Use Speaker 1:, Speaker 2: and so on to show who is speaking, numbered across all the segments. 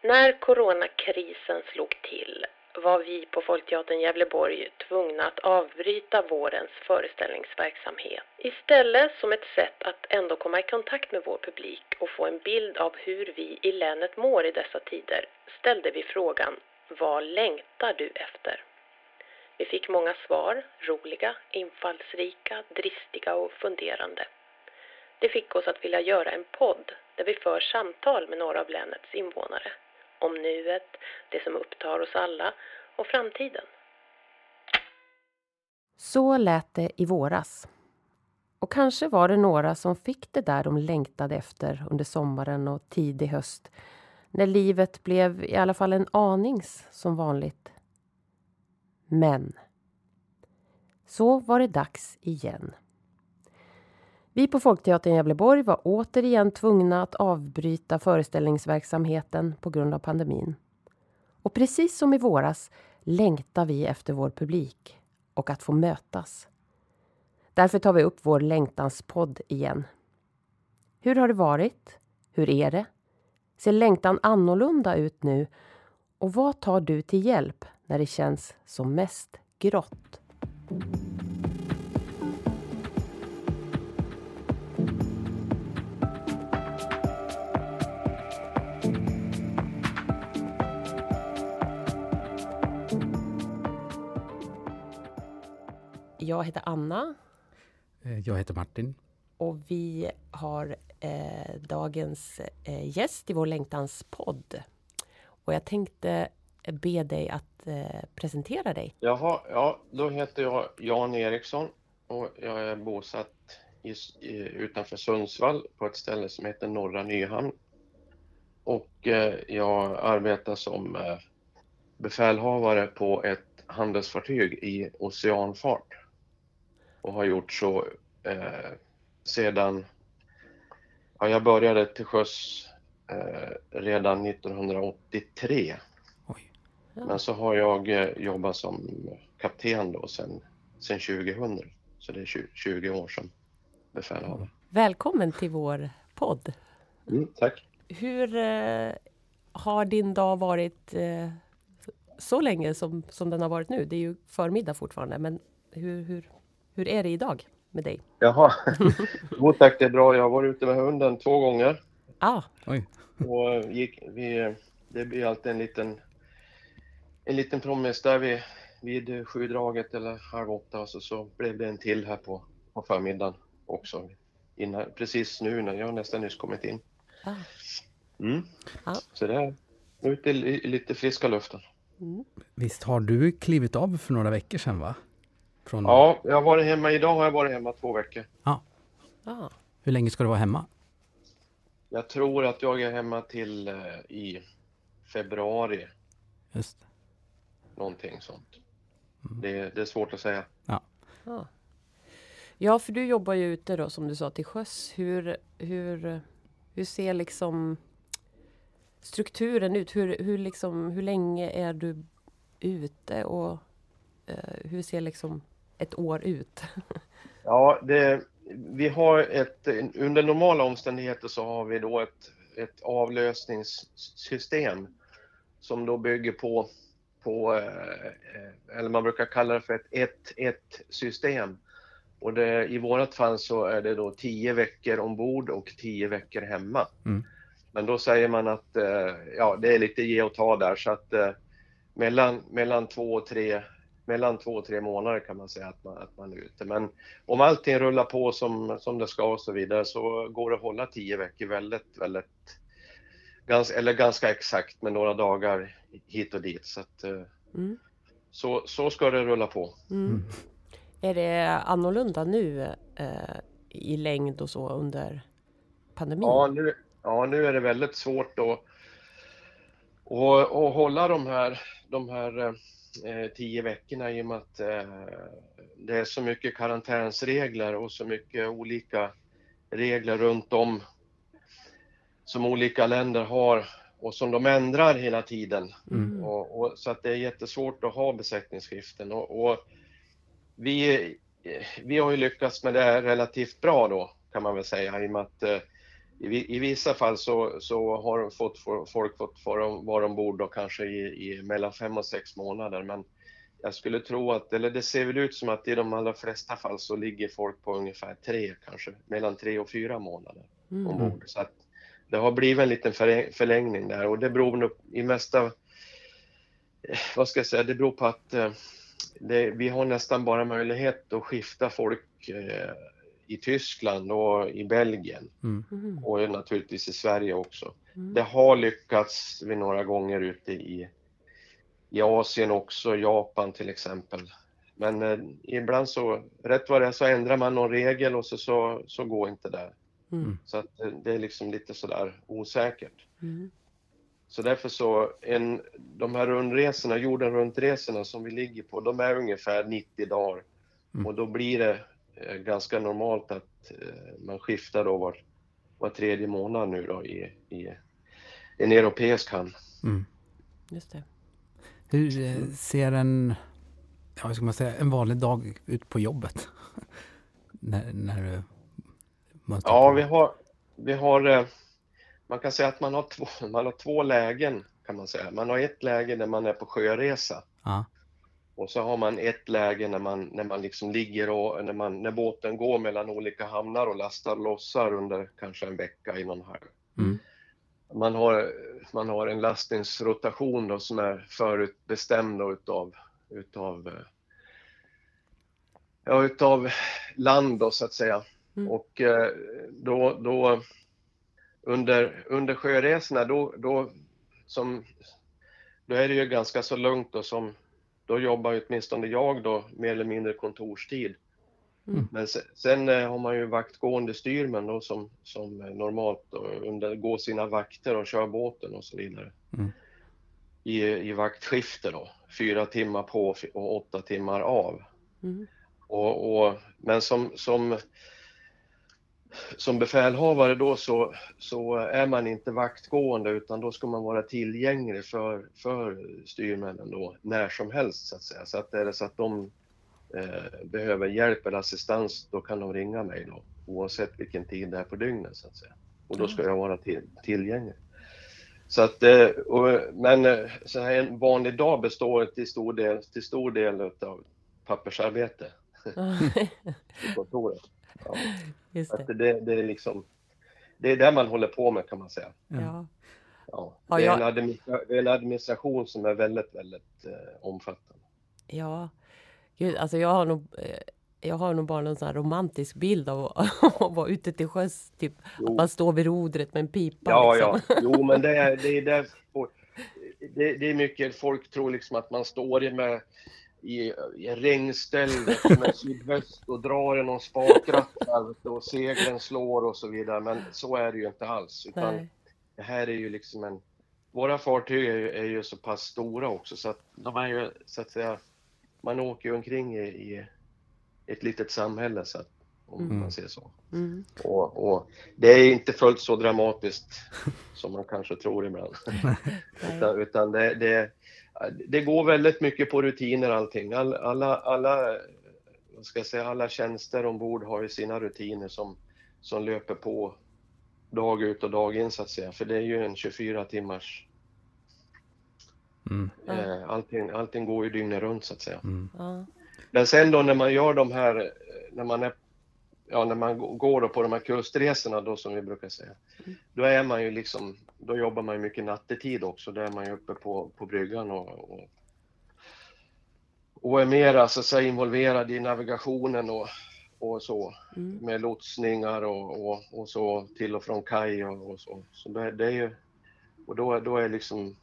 Speaker 1: När coronakrisen slog till var vi på Folkteatern Gävleborg tvungna att avbryta vårens föreställningsverksamhet. Istället som ett sätt att ändå komma i kontakt med vår publik och få en bild av hur vi i länet mår i dessa tider ställde vi frågan Vad längtar du efter? Vi fick många svar, roliga, infallsrika, dristiga och funderande. Det fick oss att vilja göra en podd där vi för samtal med några av länets invånare. Om nuet, det som upptar oss alla och framtiden.
Speaker 2: Så lät det i våras. Och kanske var det några som fick det där de längtade efter under sommaren och tidig höst. När livet blev i alla fall en anings som vanligt. Men så var det dags igen. Vi på Folkteatern Gävleborg var återigen tvungna att avbryta föreställningsverksamheten på grund av pandemin. Och precis som i våras längtar vi efter vår publik och att få mötas. Därför tar vi upp vår längtanspodd igen. Hur har det varit? Hur är det? Ser längtan annorlunda ut nu? Och vad tar du till hjälp när det känns som mest grått? Jag heter Anna.
Speaker 3: Eh, jag heter Martin.
Speaker 2: Och vi har eh, dagens eh, gäst i vår längtanspodd. Och jag tänkte be dig att eh, presentera dig.
Speaker 4: Jaha, ja, då heter jag Jan Eriksson och jag är bosatt i, i, utanför Sundsvall på ett ställe som heter Norra Nyhamn. Och eh, jag arbetar som eh, befälhavare på ett handelsfartyg i oceanfart och har gjort så eh, sedan ja, jag började till sjöss eh, redan 1983. Oj. Men så har jag eh, jobbat som kapten då sen, sen 2000. Så det är 20, 20 år som befälhavare.
Speaker 2: Välkommen till vår podd.
Speaker 4: Mm, tack.
Speaker 2: Hur eh, har din dag varit eh, så länge som, som den har varit nu? Det är ju förmiddag fortfarande, men hur, hur, hur är det idag med dig?
Speaker 4: Jaha, jo tack det är bra. Jag har varit ute med hunden två gånger.
Speaker 2: Ah.
Speaker 3: Oj.
Speaker 4: Och gick, vi, det blir alltid en liten, en liten promis där vid, vid sjudraget eller halv åtta så, så blev det en till här på, på förmiddagen också. Innan, precis nu när jag nästan nyss kommit in. Ah. Mm. Ah. Så det är ute i, i lite friska luften.
Speaker 3: Mm. Visst har du klivit av för några veckor sedan va?
Speaker 4: Från... Ja, jag har varit hemma. Idag har jag varit hemma två veckor.
Speaker 3: Ja. Ah. Hur länge ska du vara hemma?
Speaker 4: Jag tror att jag är hemma till eh, i februari.
Speaker 3: Just
Speaker 4: Någonting sånt. Mm. Det, det, är svårt att säga.
Speaker 3: Ja.
Speaker 2: Ah. Ja, för du jobbar ju ute då som du sa till sjöss. Hur, hur, hur ser liksom strukturen ut? Hur, hur, liksom, hur länge är du ute och eh, hur ser liksom ett år ut?
Speaker 4: ja, det, vi har ett, under normala omständigheter så har vi då ett, ett avlösningssystem som då bygger på, på eh, eller man brukar kalla det för ett 1-1 system. Och det, i vårt fall så är det då 10 veckor ombord och 10 veckor hemma. Mm. Men då säger man att eh, ja, det är lite ge och ta där så att eh, mellan, mellan två och tre mellan två och tre månader kan man säga att man, att man är ute. Men om allting rullar på som, som det ska och så vidare så går det att hålla tio veckor väldigt, väldigt, ganska, eller ganska exakt med några dagar hit och dit. Så, att, eh, mm. så, så ska det rulla på.
Speaker 2: Mm. mm. Är det annorlunda nu eh, i längd och så under pandemin?
Speaker 4: Ja nu, ja, nu är det väldigt svårt att, att, att hålla de här, de här eh, eh, tio veckorna i och med att eh, det är så mycket karantänsregler och så mycket olika regler runt om som olika länder har och som de ändrar hela tiden. Mm. Och, och, så att det är jättesvårt att ha besättningsskiften. Och, och, vi, vi har ju lyckats med det relativt bra då kan man väl säga i och med att eh, i, i vissa fall så, så har fått, folk fått vara ombord då kanske i, i mellan fem och sex månader. Men jag skulle tro att, eller det ser väl ut som att i de allra flesta fall så ligger folk på ungefär tre, kanske mellan tre och fyra månader mm. ombord. Så att det har blivit en liten förlängning där och det beror nog i mesta, vad ska jag säga, det beror på att eh, det, vi har nästan bara möjlighet att skifta folk eh, i Tyskland och i Belgien mm. mm. och naturligtvis i Sverige också. Mm. Det har lyckats vid några gånger ute i, i Asien också, Japan till exempel. Men eh, ibland så, rätt vad det är så ändrar man någon regel och så, så, så går inte det. Mm. Så att det, det, är liksom lite sådär osäkert. Mm. Så därför så, en, de här rundresorna, jorden runt-resorna som vi ligger på, de är ungefär 90 dagar. Mm. Och då blir det eh, ganska normalt att eh, man skiftar då var, var tredje månad nu då i, i en europeisk hamn. Mm.
Speaker 2: Just det.
Speaker 3: Hur eh, ser en, ja, vad ska man säga, en vanlig dag ut på jobbet? när, när du
Speaker 4: Ja, vi har, vi har man kan säga att man har, två, man har två lägen kan man säga. Man har ett läge när man är på sjöresa. Ja. Och så har man ett läge när man, när man liksom ligger och när, man, när båten går mellan olika hamnar och lastar och lossar under kanske en vecka i någon hamn. Mm. Man, har, man har en lastningsrotation då som är förutbestämd då utav, utav, ja, utav land då så att säga. Mm. Och eh, då, då under, under sjöresorna då, då, som, då är det ju ganska så lugnt och som då jobbar åtminstone jag då mer eller mindre kontorstid. Mm. Men sen, sen, eh, har man ju vaktgående styrmän då som, som normalt undergår sina vakter och kör båten och så vidare. Mm. I, I vaktskifte då, fyra timmar på och åtta timmar av. Mm. Och, och, men som, som som befälhavare då så, så är man inte vaktgående utan då ska man vara tillgänglig för, för styrmännen då när som helst så att säga. Så att är det så att de eh, behöver hjälp eller assistans då kan de ringa mig då oavsett vilken tid det är på dygnet så att säga. Och då ska jag vara till, tillgänglig. Så att, eh, och, men eh, så här en vanlig dag består till stor del, till stor del av pappersarbete på kontoret. Ja. Just det. det, det, är liksom, det är det man håller på med kan man säga. Ja. Ja, det, är en det är en administration som är väldigt, väldigt eh, omfattande.
Speaker 2: Ja, Gud, alltså jag har nog eh, jag har nog bara någon sån romantisk bild av att vara ute till sjöss. Typ, att man står vid rodret med en pipa.
Speaker 4: Ja, liksom. ja. Jo, men det är, det är där, det, det, är mycket folk tror liksom att man står med i, i regnstället med sydväst och drar i någon spakratt och seglen slår och så vidare. Men så är det ju inte alls. Utan det här är ju liksom en... Våra fartyg är ju, är ju, så pass stora också så att de är ju så att säga... Man åker ju omkring i, i ett litet samhälle så att, om mm. man säger så. Mm. Och, och, det är inte fullt så dramatiskt som man kanske tror ibland. utan, utan det, det, det går väldigt mycket på rutiner allting. All, alla, alla, vad ska jag säga, alla tjänster ombord har ju sina rutiner som, som löper på dag ut och dag in så att säga. För det är ju en 24 timmars... Mm. Eh, allting, allting går ju dygnet runt så att säga. Mm. Men sen då när man gör de här, när man är ja, när man går på de här kustresorna då som vi brukar säga, då är man ju liksom, då jobbar man ju mycket nattetid också, då är man ju uppe på, på bryggan och, och, och är mera så att säga involverad i navigationen och, och så mm. med lotsningar och, och, och, så till och från kaj och, och så. Så det, det, är ju, och då, då är liksom,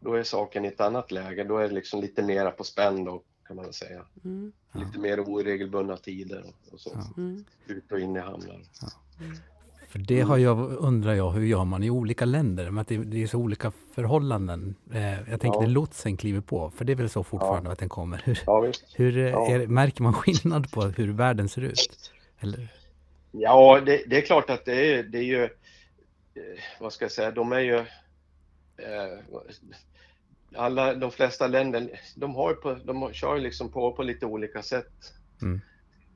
Speaker 4: då är saken i ett annat läge, då är det liksom lite mera på spänn då kan man säga. Mm. Lite mer oregelbundna tider och, så. Mm. Ut och in i hamnar. Ja.
Speaker 3: Mm. För det har jag, undrar jag, hur gör man i olika länder? Men att det, det är så olika förhållanden. Eh, jag tänker ja. när lotsen kliver på, för det är väl så fortfarande ja. att den kommer. Hur, ja, hur eh, är, märker man skillnad på hur världen ser ut? Eller?
Speaker 4: Ja, det, det, är klart att det är, det är ju, eh, vad ska jag säga, de är ju, eh, alla, de flesta länder, de, har på, de kör liksom på, på lite olika sätt. Mm.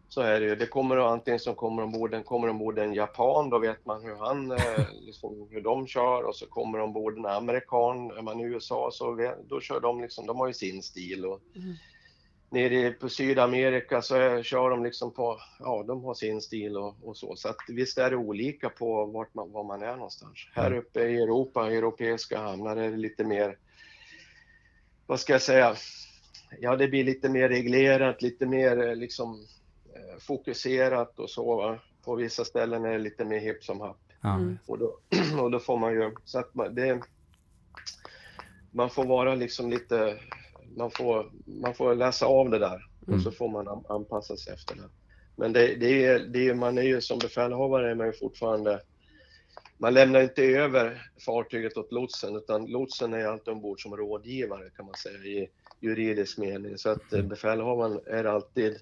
Speaker 4: Så är det ju. Det kommer antingen som kommer ombord, den kommer ombord en japan, då vet man hur han, eh, liksom, hur de kör och så kommer ombord en amerikan, är man i USA så då kör de liksom, de har ju sin stil och mm. nere på Sydamerika så är, kör de liksom på, ja de har sin stil och, och så. Så att visst är det olika på vart man, var man är någonstans. Här mm. uppe i Europa, europeiska hamnar är det lite mer, vad ska jag säga, ja det blir lite mer reglerat, lite mer eh, liksom Eh, fokuserat och så. Va? På vissa ställen är det lite mer hipp som happ. Mm. Och, då, och då får man ju, så att man, det, man får vara liksom lite, man får, man får läsa av det där mm. och så får man anpassa sig efter det. Men det, det, är, det är, man är ju som befälhavare är man ju fortfarande, man lämnar inte över fartyget åt lotsen utan lotsen är alltid ombord som rådgivare kan man säga i juridisk mening. Så att mm. befälhavaren är alltid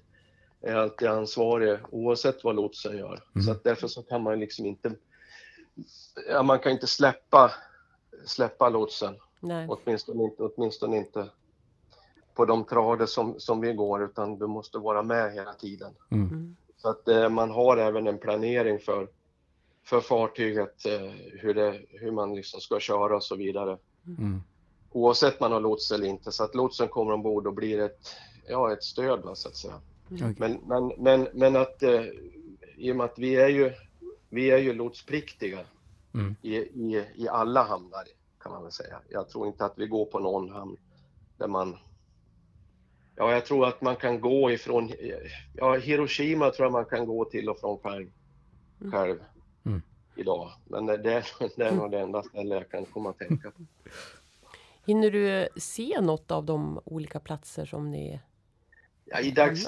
Speaker 4: är alltid ansvarig oavsett vad lotsen gör. Mm. Så att därför så kan man liksom inte, ja, man kan inte släppa, släppa lotsen. Nej. Åtminstone inte, åtminstone inte på de trader som, som vi går utan du måste vara med hela tiden. Mm. mm. Så att eh, man har även en planering för, för fartyget, eh, hur, det, hur man liksom ska köra och så vidare. Mm. Oavsett man har lots eller inte, så att lotsen kommer ombord och blir ett, ja, ett stöd va, så att säga. Mm. Men, men, men, men att eh, i och med att vi är ju, vi är ju lotspliktiga mm. i, i, i alla hamnar kan man väl säga. Jag tror inte att vi går på någon hamn där man Ja, jag tror att man kan gå ifrån, ja Hiroshima tror jag man kan gå till och från själv, mm. själv mm. idag. Men det, det är nog det enda ställe jag kan komma att tänka på.
Speaker 2: Hinner du se något av de olika platser som ni
Speaker 4: Ja, i dags,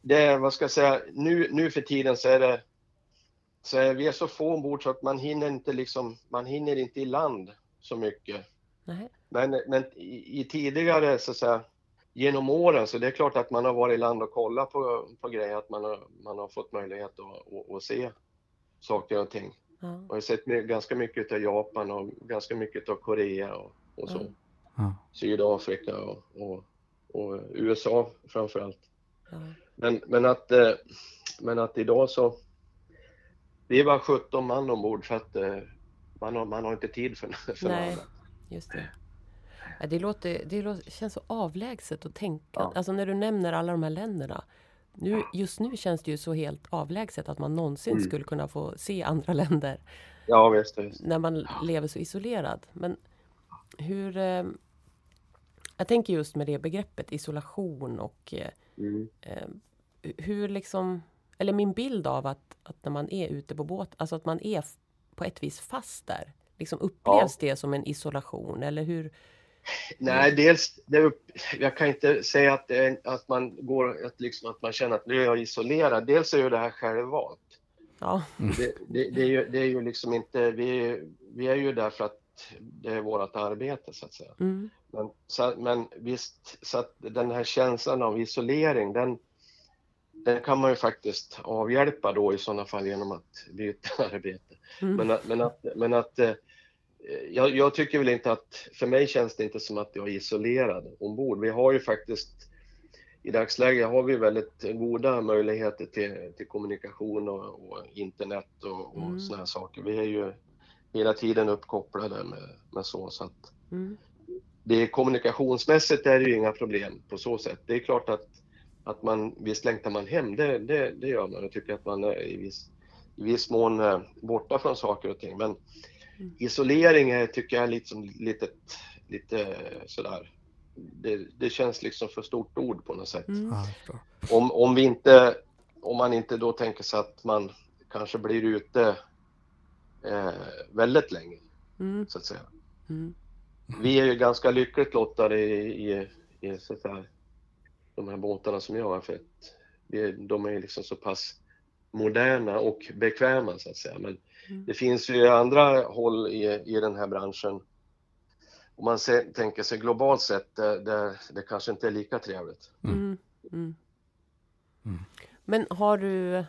Speaker 4: det är, vad ska jag säga, nu, nu för tiden så är det, så är vi är så få ombord så att man hinner inte liksom, man hinner inte i land så mycket. Nej. Men, men i, i, tidigare så att säga, genom åren så det är klart att man har varit i land och kollat på, på grejer, att man har, man har fått möjlighet att, att, att se saker och ting. Ja. Jag har sett ganska mycket av Japan och ganska mycket av Korea och, och så. Ja. Sydafrika och, och och USA framförallt. Mm. Men, men, att, eh, men att idag så, vi är bara 17 man ombord för att eh, man har, man har inte tid för, för Nej, andra.
Speaker 2: just det. Ja, det, låter, det låter, känns så avlägset att tänka. Ja. Alltså när du nämner alla de här länderna. Nu, just nu känns det ju så helt avlägset att man någonsin mm. skulle kunna få se andra länder.
Speaker 4: Ja, visst, visst.
Speaker 2: När man lever så isolerad. Men hur, eh, jag tänker just med det begreppet isolation och eh, mm. eh, hur liksom, eller min bild av att, att när man är ute på båt, alltså att man är på ett vis fast där. Liksom upplevs ja. det som en isolation eller hur?
Speaker 4: Nej, dels, det, jag kan inte säga att, det, att man går, att, liksom, att man känner att nu är jag isolerad. Dels är ju det här självvalt. Ja. Mm. Det, det, det, är ju, det är ju liksom inte, vi, vi är ju där för att det är vårt arbete så att säga. Mm. Men, så, men visst, så att den här känslan av isolering, den, den kan man ju faktiskt avhjälpa då i sådana fall genom att byta arbete. Mm. Men, men att, men att eh, jag, jag, tycker väl inte att, för mig känns det inte som att jag är isolerad ombord. Vi har ju faktiskt i dagsläget har vi väldigt goda möjligheter till, till kommunikation och, och internet och, och mm. sådana saker. Vi är ju hela tiden uppkopplade med, med så. så att mm. det kommunikationsmässigt är det ju inga problem på så sätt. Det är klart att, att man, visst längtar man hem, det, det, det gör man och tycker att man är i viss, i viss mån eh, borta från saker och ting. Men. Isolering är, tycker jag är liksom lite, lite sådär, det, det, känns liksom för stort ord på något sätt. Mm. Om, om vi inte, om man inte då tänker sig att man kanske blir ute eh, väldigt länge, mm. så att säga. Mm. Vi är ju ganska lyckligt lottade i, i, i så att säga, de här båtarna som jag har, för att vi, de är liksom så pass moderna och bekväma så att säga. Men mm. det finns ju andra håll i, i den här branschen, om man se, tänker sig globalt sett, där, där det kanske inte är lika trevligt. Mm. Mm.
Speaker 2: mm. Men har du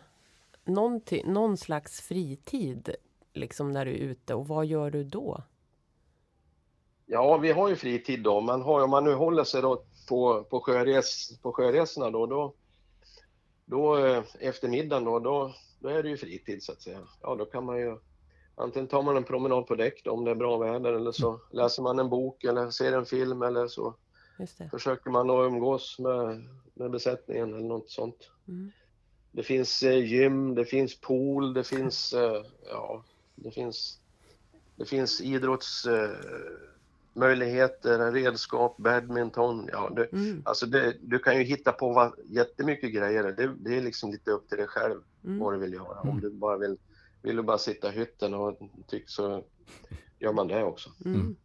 Speaker 2: någon slags fritid liksom när du är ute och vad gör du då?
Speaker 4: Ja, vi har ju fritid då. Man har, om man nu håller sig då på, på, sjöres, på sjöresorna då, då, då eh, eftermiddagen då, då, då är det ju fritid så att säga. Ja, då kan man ju antingen tar man en promenad på däck då, om det är bra väder eller så mm. läser man en bok eller ser en film eller så försöker man att umgås med, med besättningen eller något sånt. Mm. Det finns eh, gym, det finns pool, det finns, eh, ja, det finns, det finns idrottsmöjligheter, eh, redskap, badminton. Ja, det, mm. alltså det, du kan ju hitta på vad, jättemycket grejer. Det, det är liksom lite upp till dig själv mm. vad du vill göra. Om mm. du bara vill, vill du bara sitta i hytten och tyck så gör man det också. Mm.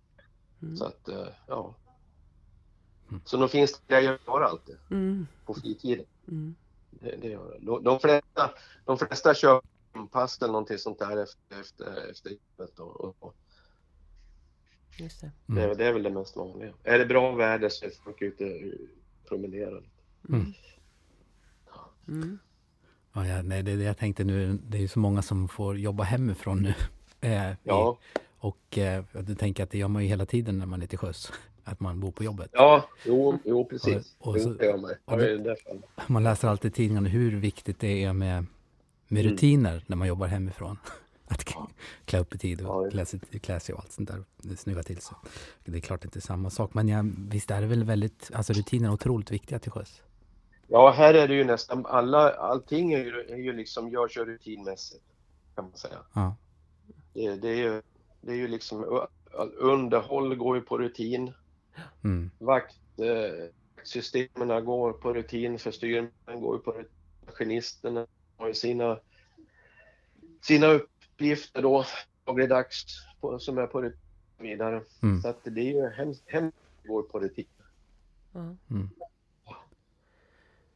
Speaker 4: mm. Så att, ja. Så då finns det grejer att göra alltid på fritiden. Det, det gör det. De, de, flesta, de flesta kör pass eller någonting sånt där efter, efter, efter jobbet. Och, och, Just det. Mm. Det, det, är väl det mest vanliga. Är det bra väder så är folk ute och promenerar. Mm.
Speaker 3: Mm. Ja, ja, nej, det är det jag tänkte nu. Det är ju så många som får jobba hemifrån nu. Eh, ja. I, och eh, du tänker att det gör man ju hela tiden när man är till sjöss att man bor på jobbet.
Speaker 4: Ja, jo, jo precis. Och, och så, och
Speaker 3: det, man läser alltid i tidningarna hur viktigt det är med, med mm. rutiner mm. när man jobbar hemifrån. Att klä upp i tid och klä, sig, klä sig och allt sånt där, snygga till sig. Det är klart inte samma sak, men ja, visst är det väl väldigt, alltså rutiner är otroligt viktiga till sjöss?
Speaker 4: Ja, här är det ju nästan alla, allting är ju, är ju liksom, görs ju rutinmässigt, kan man säga. Ja. Det, det, är ju, det är ju liksom, underhåll går ju på rutin. Mm. Vaktsystemen eh, går på rutin för styrmännen går på rutin. Maskinisterna har ju sina, sina uppgifter då dagligdags på, som är på rutin vidare. Mm. Så att det är ju hemskt, hemskt går på rutin. Mm.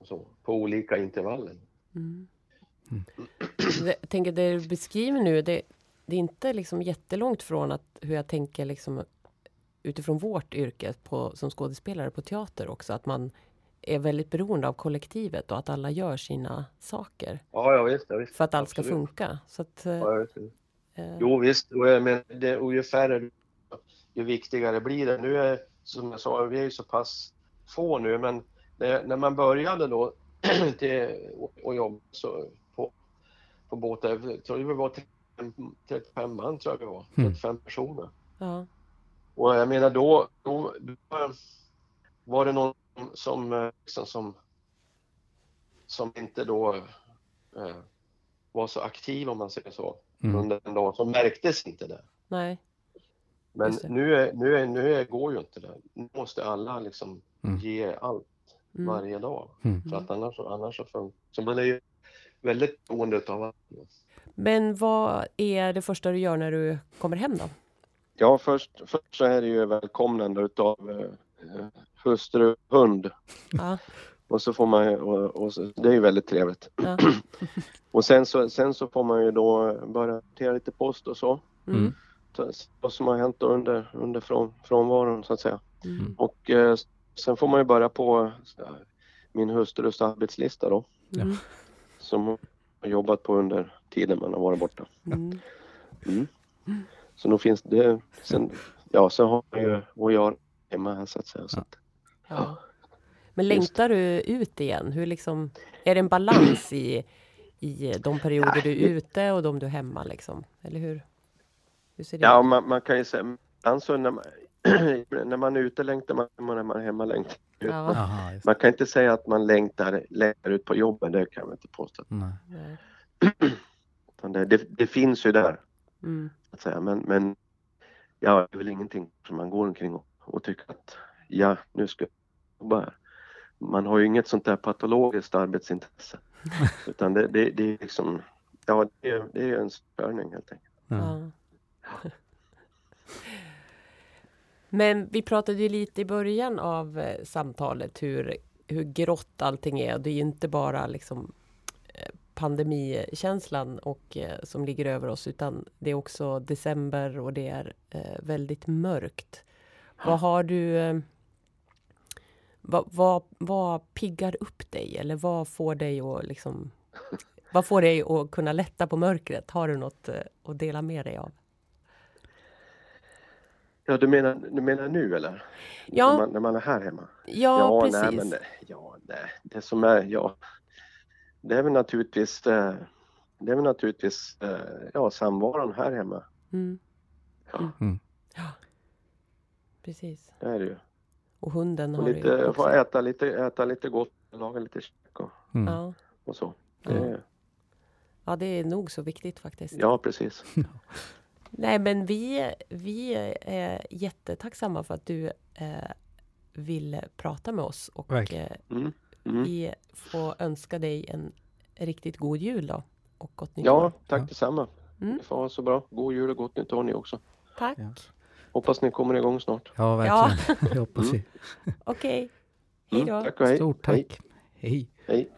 Speaker 4: Så, på olika intervaller.
Speaker 2: Mm. mm. Jag tänker det du beskriver nu, det, det är inte liksom jättelångt från att hur jag tänker liksom utifrån vårt yrke på, som skådespelare på teater också, att man är väldigt beroende av kollektivet och att alla gör sina saker.
Speaker 4: Ja, ja visst. Ja, visst.
Speaker 2: För att allt ska funka. Så att,
Speaker 4: ja, visst. Eh, jo visst, men det, och ju färre, ju viktigare blir det. Nu är, som jag sa, vi är ju så pass få nu, men det, när man började då till, och jobba så, på, på båtar, jag tror det var 35, 35 man tror jag det var, 35 mm. personer. Ja. Och jag menar då, då, då var det någon som, liksom, som, som inte då eh, var så aktiv om man säger så mm. under en dag, så märktes inte det.
Speaker 2: Nej.
Speaker 4: Men nu, är, nu, är, nu är, går ju inte det. Nu måste alla liksom mm. ge allt mm. varje dag. Mm. För att annars, annars så funkar Så man är ju väldigt beroende av allt.
Speaker 2: Men vad är det första du gör när du kommer hem då?
Speaker 4: Ja, först, först så är det ju välkomnande utav eh, hustru hund. Ja. Och så får man och, och så, det är ju väldigt trevligt. Ja. och sen så, sen så får man ju då börja hantera lite post och så. Mm. Vad som har hänt under, under från, frånvaron så att säga. Mm. Och eh, sen får man ju börja på min hustrus arbetslista då. Mm. Som hon har jobbat på under tiden man har varit borta. Mm. mm. Så nog finns det, sen, ja så har man ju att göra hemma här så att säga. Så att,
Speaker 2: ja. Men längtar du ut igen? Hur liksom, är det en balans i, i de perioder du är ute och de du är hemma liksom? Eller hur? hur ser det
Speaker 4: ja, man, man, kan ju säga, alltså när man, när man är ute längtar man, när man är hemma längtar ja. Aha, man kan inte säga att man längtar, längtar ut på jobbet, det kan man inte påstå. Nej. det, det, det finns ju där. Mm. Att säga. Men, men ja, det är väl ingenting som man går omkring och, och tycker att ja, nu ska jag jobba här. Man har ju inget sånt där patologiskt arbetsintresse. Utan det, det, det är liksom, ja det är, det är en störning helt enkelt. Ja.
Speaker 2: Men vi pratade ju lite i början av eh, samtalet hur, hur grått allting är. Det är ju inte bara liksom pandemikänslan och, eh, som ligger över oss utan det är också december och det är eh, väldigt mörkt. Vad har du eh, vad, vad, vad piggar upp dig eller vad får dig att liksom vad får dig att kunna lätta på mörkret? Har du något eh, att dela med dig av?
Speaker 4: Ja, du menar, du menar nu eller?
Speaker 2: Ja.
Speaker 4: När man, när man är här hemma?
Speaker 2: Ja, ja precis. Nej, men
Speaker 4: det, ja, det, det som är, ja, det är väl naturligtvis, det är väl naturligtvis ja, samvaron här hemma.
Speaker 2: Mm.
Speaker 4: Ja.
Speaker 3: Mm.
Speaker 2: ja. Precis.
Speaker 4: Det är det ju.
Speaker 2: Och hunden
Speaker 4: och
Speaker 2: har
Speaker 4: lite,
Speaker 2: du också.
Speaker 4: Få äta lite, äta lite gott, laga lite käk och,
Speaker 3: Mm.
Speaker 2: Ja.
Speaker 4: och så.
Speaker 2: Ja.
Speaker 4: Det,
Speaker 2: ja, det är nog så viktigt faktiskt.
Speaker 4: ja, precis.
Speaker 2: Nej, men vi, vi är jättetacksamma för att du eh, ville prata med oss och eh,
Speaker 4: Mm. Mm.
Speaker 2: vi får önska dig en riktigt god jul då och gott nytt
Speaker 4: Ja,
Speaker 2: år.
Speaker 4: tack
Speaker 3: Ja.
Speaker 4: detsamma.
Speaker 2: Mm.
Speaker 4: Det får ha så bra. God jul och gott nytt år ni också.
Speaker 2: Tack.
Speaker 3: Ja.
Speaker 4: Hoppas ni kommer igång snart.
Speaker 3: Ja, verkligen. Det hoppas vi.
Speaker 2: Okej. Hej då.
Speaker 4: Mm, tack och hej.
Speaker 3: Stort
Speaker 4: Hej.
Speaker 3: tack. Hej.
Speaker 4: hej.